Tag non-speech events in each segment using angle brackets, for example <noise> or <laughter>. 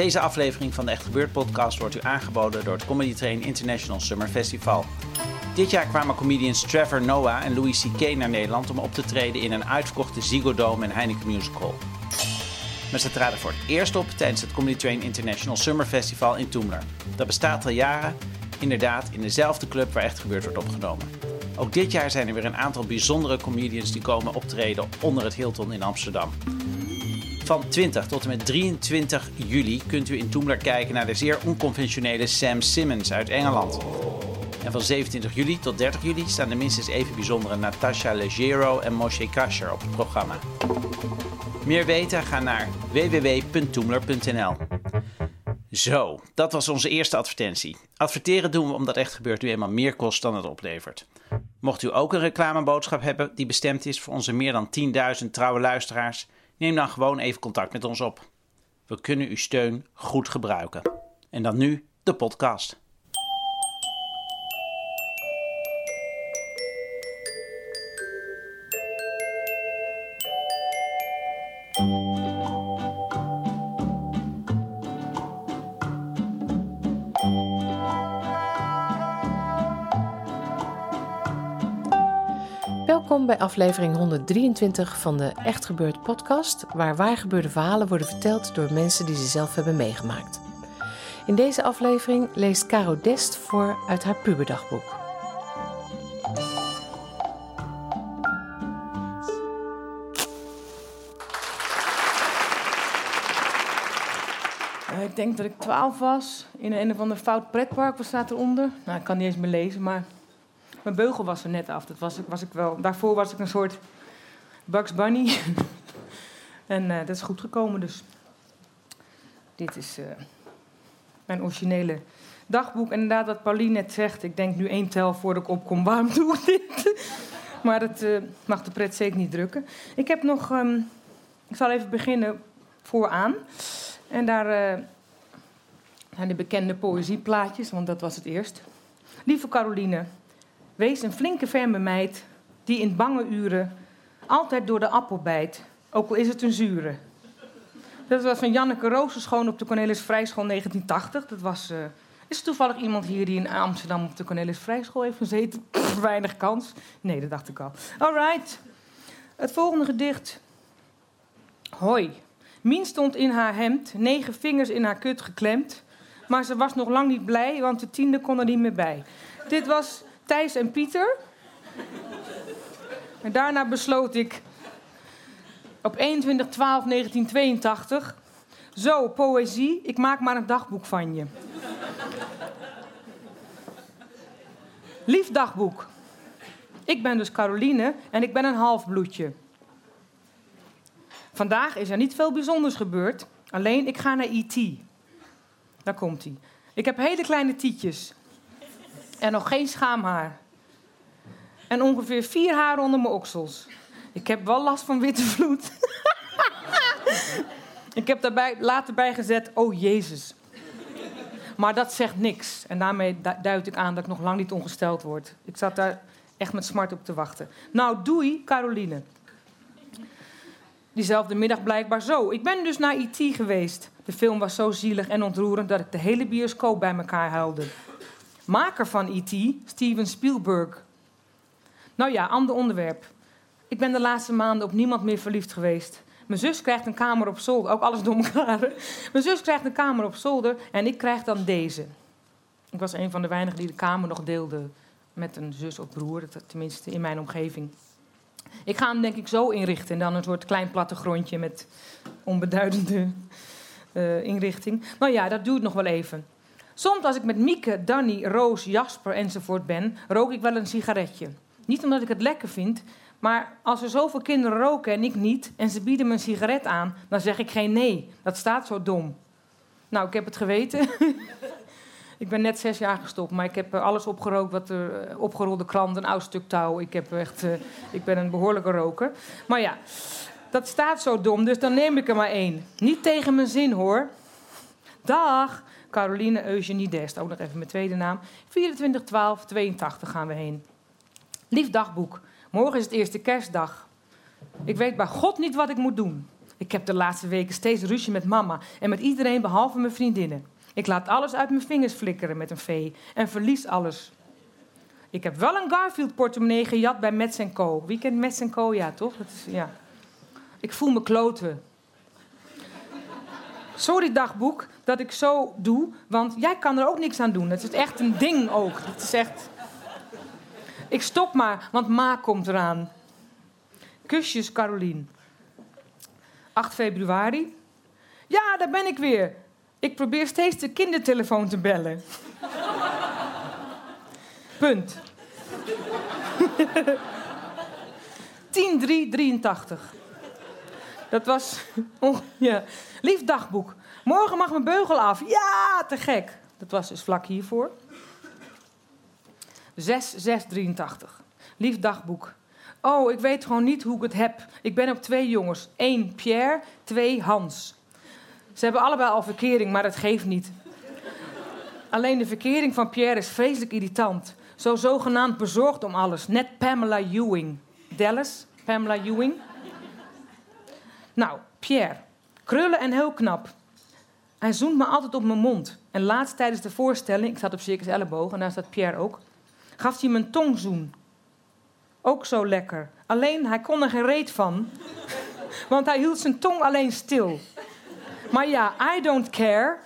Deze aflevering van de Echt Gebeurd podcast wordt u aangeboden door het Comedy Train International Summer Festival. Dit jaar kwamen comedians Trevor Noah en Louis C.K. naar Nederland om op te treden in een uitverkochte Ziggo Dome en Heineken Musical. Maar ze traden voor het eerst op tijdens het Comedy Train International Summer Festival in Toemler. Dat bestaat al jaren, inderdaad in dezelfde club waar Echt Gebeurd wordt opgenomen. Ook dit jaar zijn er weer een aantal bijzondere comedians die komen optreden onder het Hilton in Amsterdam. Van 20 tot en met 23 juli kunt u in Toemler kijken naar de zeer onconventionele Sam Simmons uit Engeland. En van 27 juli tot 30 juli staan de minstens even bijzondere Natasha Leggero en Moshe Kasher op het programma. Meer weten? Ga naar www.toemler.nl. Zo, dat was onze eerste advertentie. Adverteren doen we omdat echt gebeurt nu eenmaal meer kost dan het oplevert. Mocht u ook een reclameboodschap hebben die bestemd is voor onze meer dan 10.000 trouwe luisteraars, neem dan gewoon even contact met ons op. We kunnen uw steun goed gebruiken. En dan nu de podcast. Welkom bij aflevering 123 van de Echt Gebeurd podcast, waar waargebeurde verhalen worden verteld door mensen die ze zelf hebben meegemaakt. In deze aflevering leest Caro Dest voor uit haar puberdagboek. Eh, ik denk dat ik 12 was in een of ander fout pretpark. Wat staat eronder? Nou, ik kan niet eens meer lezen, maar mijn beugel was er net af. Dat was, ik- was ik wel. Daarvoor was ik een soort Bugs Bunny. <laughs> en eh, dat is goed gekomen, dus. Dit is eh, mijn originele dagboek. En inderdaad, wat Pauline net zegt, ik denk nu één tel voordat ik opkom. Waarom <laughs> doe ik dit? maar dat eh, mag de pret zeker niet drukken. Ik heb nog. ehm, ik zal even beginnen vooraan. En daar eh, zijn de bekende poëzieplaatjes, want dat was het eerst. Lieve Caroline, wees een flinke ferme meid die in bange uren altijd door de appel bijt, ook al is het een zure. Dat was van Janneke Roosenschoon op de Cornelis Vrijschool 1980. Dat was, eh, is er toevallig iemand hier die in Amsterdam op de Cornelis Vrijschool heeft gezeten? Weinig kans. Nee, dat dacht ik al. All right. Het volgende gedicht. Hoi. Mien stond in haar hemd, negen vingers in haar kut geklemd. Maar ze was nog lang niet blij, want de tiende kon er niet meer bij. Dit was Thijs en Pieter. En daarna besloot ik op 21-12-1982... Zo, poëzie, ik maak maar een dagboek van je. Lief dagboek. Ik ben dus Caroline en ik ben een halfbloedje. Vandaag is er niet veel bijzonders gebeurd. Alleen ik ga naar IT. Daar komt hij. Ik heb hele kleine tietjes. En nog geen schaamhaar. En ongeveer vier haren onder mijn oksels. Ik heb wel last van witte vloed. <laughs> ik heb daarbij later bijgezet, oh Jezus. Maar dat zegt niks. En daarmee du- duid ik aan dat ik nog lang niet ongesteld word. Ik zat daar echt met smart op te wachten. Nou, doei, Caroline. Diezelfde middag blijkbaar zo. Ik ben dus naar IT geweest. De film was zo zielig en ontroerend dat ik de hele bioscoop bij elkaar huilde. Maker van IT, Steven Spielberg. Nou ja, ander onderwerp. Ik ben de laatste maanden op niemand meer verliefd geweest. Mijn zus krijgt een kamer op zolder. Ook alles door. Mijn zus krijgt een kamer op zolder en ik krijg dan deze. Ik was een van de weinigen die de kamer nog deelde met een zus of broer. Tenminste, in mijn omgeving. Ik ga hem denk ik zo inrichten. En dan een soort klein plattegrondje met onbeduidende eh, inrichting. Nou ja, dat duurt nog wel even. Soms als ik met Mieke, Danny, Roos, Jasper enzovoort ben, rook ik wel een sigaretje. Niet omdat ik het lekker vind, Maar als er zoveel kinderen roken en ik niet, en ze bieden me een sigaret aan, dan zeg ik geen nee. Dat staat zo dom. Nou, ik heb het geweten. <laughs> ik ben net zes jaar gestopt, maar ik heb eh, alles opgerookt wat er eh, opgerolde krant, een oud stuk touw. Ik, heb echt, eh, ik ben een behoorlijke roker. Maar ja, dat staat zo dom, dus dan neem ik er maar één. Niet tegen mijn zin hoor. Dag, Caroline Eugenie Dest, ook nog even mijn tweede naam. 24 12 82 gaan we heen. Lief dagboek, morgen is het eerste kerstdag. Ik weet bij God niet wat ik moet doen. Ik heb de laatste weken steeds ruzie met mama en met iedereen behalve mijn vriendinnen. Ik laat alles uit mijn vingers flikkeren met een V en verlies alles. Ik heb wel een Garfield portemonnee gejat bij Mets Co. Wie kent Mets Co? Ja, toch? Dat is, ja. Ik voel me kloten. Sorry dagboek dat ik zo doe, want jij kan er ook niks aan doen. Het is echt een ding ook. Het is echt... Ik stop maar, want ma komt eraan. Kusjes, Carolien. 8 februari. Ja, daar ben ik weer. Ik probeer steeds de kindertelefoon te bellen. Punt. <laughs> 10-3-83. Dat was. <laughs> Oh, ja. Lief dagboek. Morgen mag mijn beugel af. Ja, te gek. Dat was dus vlak hiervoor. 6-6-83. Lief dagboek. Oh, ik weet gewoon niet hoe ik het heb. Ik ben op twee jongens. Eén Pierre, twee Hans. Ze hebben allebei al verkering, maar dat geeft niet. Alleen de verkering van Pierre is vreselijk irritant. Zo zogenaamd bezorgd om alles. Net Pamela Ewing. Dallas, Pamela Ewing. Nou, Pierre. Krullen en heel knap. Hij zoent me altijd op mijn mond. En laatst tijdens de voorstelling, ik zat op Circus Elleboog en daar staat Pierre ook, gaf hij me een tongzoen. Ook zo lekker. Alleen hij kon er geen reet van, want hij hield zijn tong alleen stil. Maar ja, I don't care.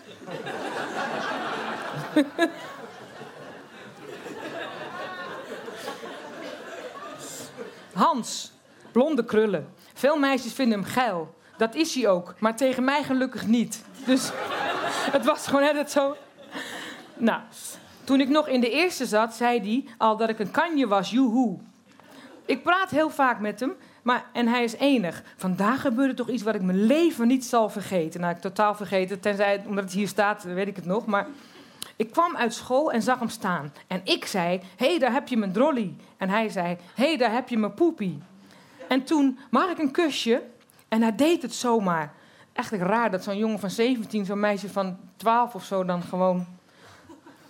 Hans, blonde krullen. Veel meisjes vinden hem geil. Dat is hij ook, maar tegen mij gelukkig niet. Dus <laughs> het was gewoon net zo. Nou, toen ik nog in de eerste zat, zei hij al dat ik een kanje was, joehoe. Ik praat heel vaak met hem, maar, en hij is enig. Vandaag gebeurde toch iets wat ik mijn leven niet zal vergeten. Nou, ik totaal vergeten, tenzij omdat het hier staat, weet ik het nog. Maar ik kwam uit school en zag hem staan. En ik zei, hé, hey, daar heb je mijn drolly. En hij zei, hé, hey, daar heb je mijn poepie. En toen, mag ik een kusje? En hij deed het zomaar. Echt raar dat zo'n jongen van 17, zo'n meisje van 12 of zo dan gewoon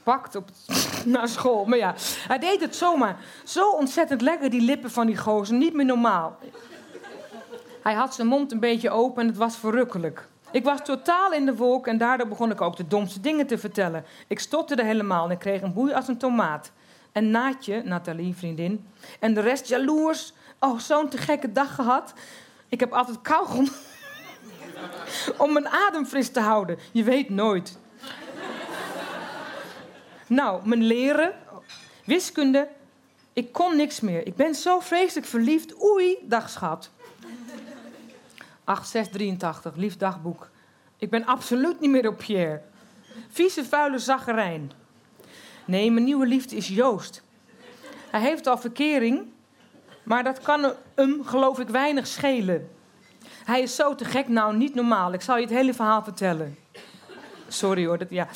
pakt op, <laughs> naar school. Maar ja, hij deed het zomaar. Zo ontzettend lekker, die lippen van die gozer. Niet meer normaal. Hij had zijn mond een beetje open en het was verrukkelijk. Ik was totaal in de wolk en daardoor begon ik ook de domste dingen te vertellen. Ik stotterde helemaal en ik kreeg een boei als een tomaat. En Naatje, Nathalie, vriendin, en de rest jaloers. Oh, zo'n te gekke dag gehad. Ik heb altijd kauwgom <laughs> om mijn adem fris te houden. Je weet nooit. Nou, mijn leren, wiskunde, ik kon niks meer. Ik ben zo vreselijk verliefd. Oei, dag schat. 8683, lief dagboek. Ik ben absoluut niet meer op Pierre. Vieze, vuile zaggerijn. Nee, mijn nieuwe liefde is Joost. Hij heeft al verkering, maar dat kan hem, geloof ik, weinig schelen. Hij is zo te gek, nou niet normaal. Ik zal je het hele verhaal vertellen. Sorry hoor, dat, ja.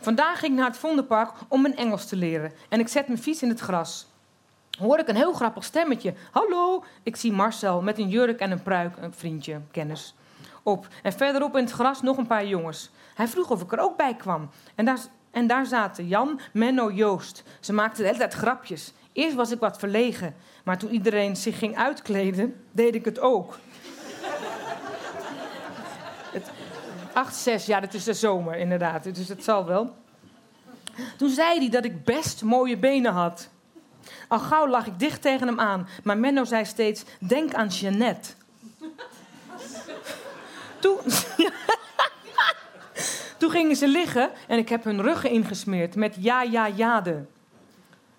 Vandaag ging ik naar het Vondelpark om mijn Engels te leren. En ik zet mijn fiets in het gras. Hoor ik een heel grappig stemmetje. Hallo, ik zie Marcel met een jurk en een pruik, een vriendje, kennis, op. En verderop in het gras nog een paar jongens. Hij vroeg of ik er ook bij kwam. En daar, en daar zaten Jan, Menno, Joost. Ze maakten de hele tijd grapjes. Eerst was ik wat verlegen, maar toen iedereen zich ging uitkleden, deed ik het ook. 8, 6, ja, dat is de zomer inderdaad. Dus het zal wel. Toen zei hij dat ik best mooie benen had. Al gauw lag ik dicht tegen hem aan. Maar Menno zei steeds: Denk aan Jeannette. Toen, <laughs> Toen gingen ze liggen en ik heb hun ruggen ingesmeerd met ja, ja, jade.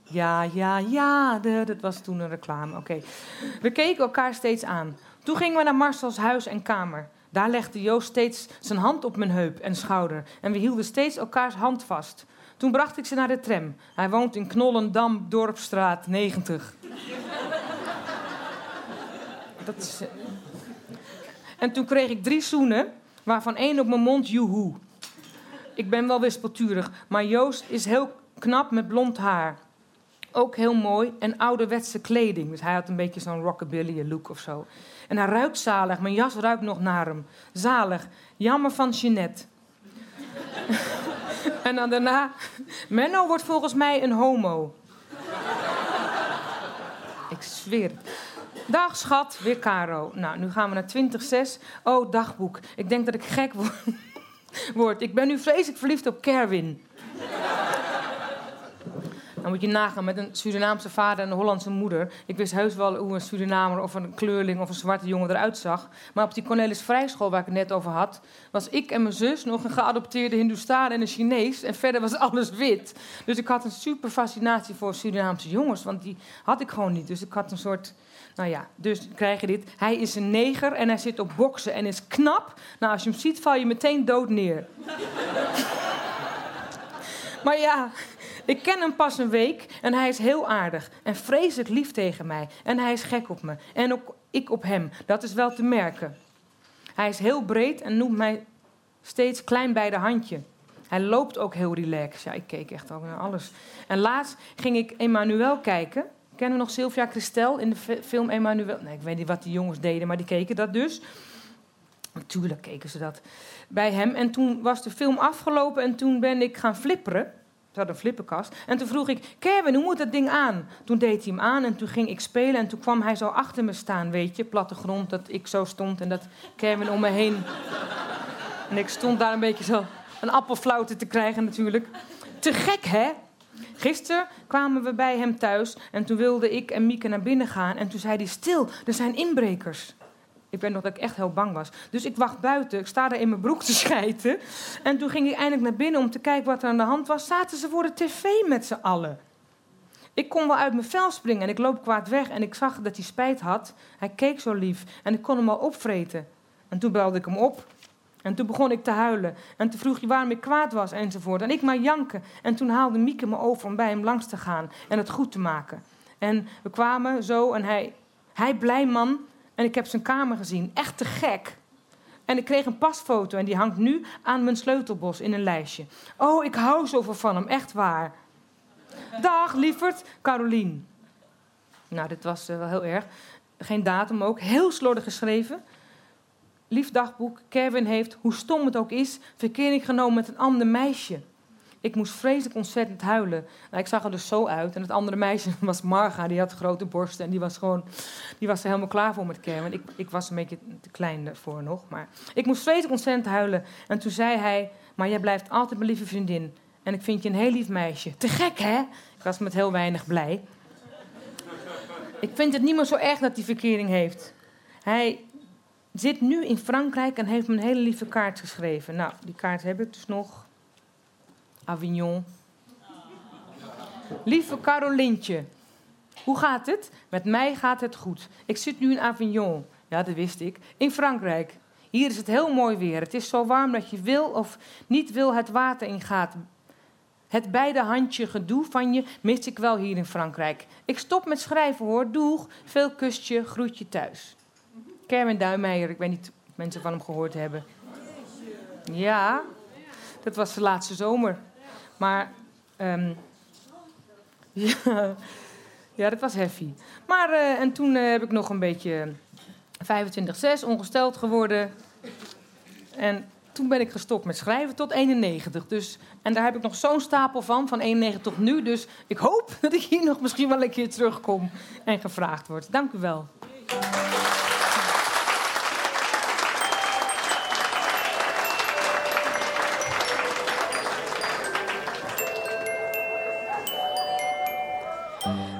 Ja, ja, jade. Dat was toen een reclame. Oké. We keken elkaar steeds aan. Toen gingen we naar Marcel's huis en kamer. Daar legde Joost steeds zijn hand op mijn heup en schouder. En we hielden steeds elkaars hand vast. Toen bracht ik ze naar de tram. Hij woont in Knollendam, Dorpstraat 90. <laughs> dat is... eh. En toen kreeg ik drie zoenen, waarvan één op mijn mond, joehoe. Ik ben wel wispelturig, maar Joost is heel knap met blond haar. Ook heel mooi en ouderwetse kleding. Dus hij had een beetje zo'n rockabilly look of zo. En hij ruikt zalig. Mijn jas ruikt nog naar hem. Zalig. Jammer van Jeanette. <laughs> en dan daarna... Menno wordt volgens mij een homo. Ik zweer. Dag schat, weer Caro. Nou, nu gaan we naar 2006. Oh, dagboek. Ik denk dat ik gek word. <laughs> word. Ik ben nu vreselijk verliefd op Kerwin. Dan moet je nagaan met een Surinaamse vader en een Hollandse moeder. Ik wist heus wel hoe een Surinamer of een kleurling of een zwarte jongen eruit zag. Maar op die Cornelis Vrijschool waar ik het net over had, was ik en mijn zus nog een geadopteerde Hindoestaan en een Chinees. En verder was alles wit. Dus ik had een super fascinatie voor Surinaamse jongens, want die had ik gewoon niet. Dus ik had een soort. Nou ja, dus krijg je dit. Hij is een neger en hij zit op boksen en is knap. Nou, als je hem ziet, val je meteen dood neer. <laughs> maar ja, ik ken hem pas een week en hij is heel aardig en vreselijk lief tegen mij. En hij is gek op me en ook ik op hem. Dat is wel te merken. Hij is heel breed en noemt mij steeds klein bij de handje. Hij loopt ook heel relaxed. Ja, ik keek echt ook naar alles. En laatst ging ik Emmanuel kijken. Kennen we nog Sylvia Christel in de fi- film Emmanuel? Nee, ik weet niet wat die jongens deden, maar die keken dat dus. Natuurlijk keken ze dat bij hem. En toen was de film afgelopen en toen ben ik gaan flipperen. Ze had een flippenkast. En toen vroeg ik, Kevin, hoe moet dat ding aan? Toen deed hij hem aan en toen ging ik spelen. En toen kwam hij zo achter me staan, weet je. Plattegrond, dat ik zo stond en dat Kevin om me heen. <laughs> En ik stond daar een beetje zo een appelflauwte te krijgen natuurlijk. Te gek, hè? Gisteren kwamen we bij hem thuis en toen wilde ik en Mieke naar binnen gaan. En toen zei hij, stil, er zijn inbrekers. Ik weet nog dat ik echt heel bang was. Dus ik wacht buiten, ik sta daar in mijn broek te <laughs> schijten. En toen ging ik eindelijk naar binnen om te kijken wat er aan de hand was. Zaten ze voor de tv met z'n allen. Ik kon wel uit mijn vel springen en ik loop kwaad weg. En ik zag dat hij spijt had. Hij keek zo lief en ik kon hem al opvreten. En toen belde ik hem op. En toen begon ik te huilen. En toen vroeg hij waarom ik kwaad was enzovoort. En ik maar janken. En toen haalde Mieke me over om bij hem langs te gaan en het goed te maken. En we kwamen zo en hij, hij blij man. En ik heb zijn kamer gezien. Echt te gek. En ik kreeg een pasfoto en die hangt nu aan mijn sleutelbos in een lijstje. Oh, ik hou zoveel van hem, echt waar. Dag, lieverd, Carolien. Nou, dit was eh, wel heel erg. Geen datum ook. Heel slordig geschreven. Lief dagboek, Kevin heeft, hoe stom het ook is, verkering genomen met een ander meisje. Ik moest vreselijk ontzettend huilen. Nou, ik zag er dus zo uit. En het andere meisje <laughs> was Marga, die had grote borsten. En die was gewoon, die was er helemaal klaar voor met Kevin. Ik, ik was een beetje te klein voor nog. Maar ik moest vreselijk ontzettend huilen. En toen zei hij, maar jij blijft altijd mijn lieve vriendin. En ik vind je een heel lief meisje. Te gek, hè? Ik was met heel weinig blij. Ik vind het niet meer zo erg dat hij verkering heeft. Hij zit nu in Frankrijk en heeft me een hele lieve kaart geschreven. Nou, die kaart heb ik dus nog. Avignon. Lieve Carolintje, hoe gaat het? Met mij gaat het goed. Ik zit nu in Avignon. Ja, dat wist ik. In Frankrijk. Hier is het heel mooi weer. Het is zo warm dat je wil of niet wil het water ingaat. Het beide handje gedoe van je mis ik wel hier in Frankrijk. Ik stop met schrijven hoor. Doeg. Veel kustje. Groetje thuis. Kermin Duimeijer. Ik weet niet of mensen van hem gehoord hebben. Ja, dat was de laatste zomer. Maar ehm, <laughs> ja, dat was heavy. Maar eh, en toen eh, heb ik nog een beetje 25-6 ongesteld geworden. En toen ben ik gestopt met schrijven tot 91. Dus, en daar heb ik nog zo'n stapel van, van 91 tot nu. Dus ik hoop <laughs> dat ik hier nog misschien wel een keer terugkom en gevraagd word. Dank u wel.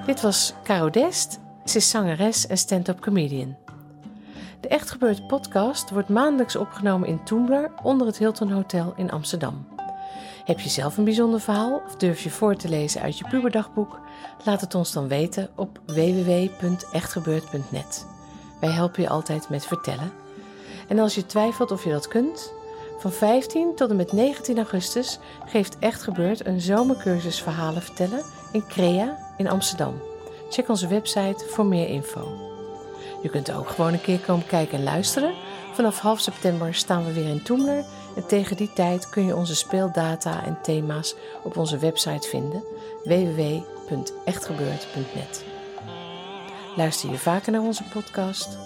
Dit was Caro Dest. Ze is zangeres en stand-up comedian. De Echt Gebeurd podcast wordt maandelijks opgenomen in Toembler onder het Hilton Hotel in Amsterdam. Heb je zelf een bijzonder verhaal of durf je voor te lezen uit je puberdagboek? Laat het ons dan weten op www.echtgebeurd.net. Wij helpen je altijd met vertellen. En als je twijfelt of je dat kunt, van 15 tot en met 19 augustus geeft Echt Gebeurd een zomercursus verhalen vertellen in Crea in Amsterdam. Check onze website voor meer info. Je kunt ook gewoon een keer komen kijken en luisteren. Vanaf half september staan we weer in Toemler en tegen die tijd kun je onze speeldata en thema's op onze website vinden www.echtgebeurd.net. Luister je vaker naar onze podcast?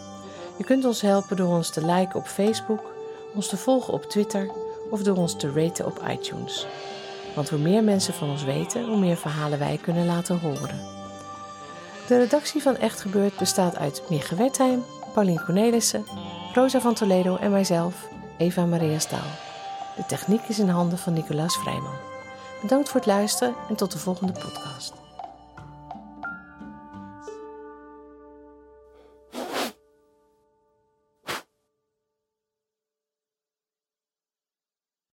Je kunt ons helpen door ons te liken op Facebook, ons te volgen op Twitter of door ons te raten op iTunes. Want hoe meer mensen van ons weten, hoe meer verhalen wij kunnen laten horen. De redactie van Echt Gebeurd bestaat uit Mieke Wertheim, Paulien Cornelissen, Rosa van Toledo en mijzelf, Eva Maria Staal. De techniek is in handen van Nicolaas Vrijman. Bedankt voor het luisteren en tot de volgende podcast.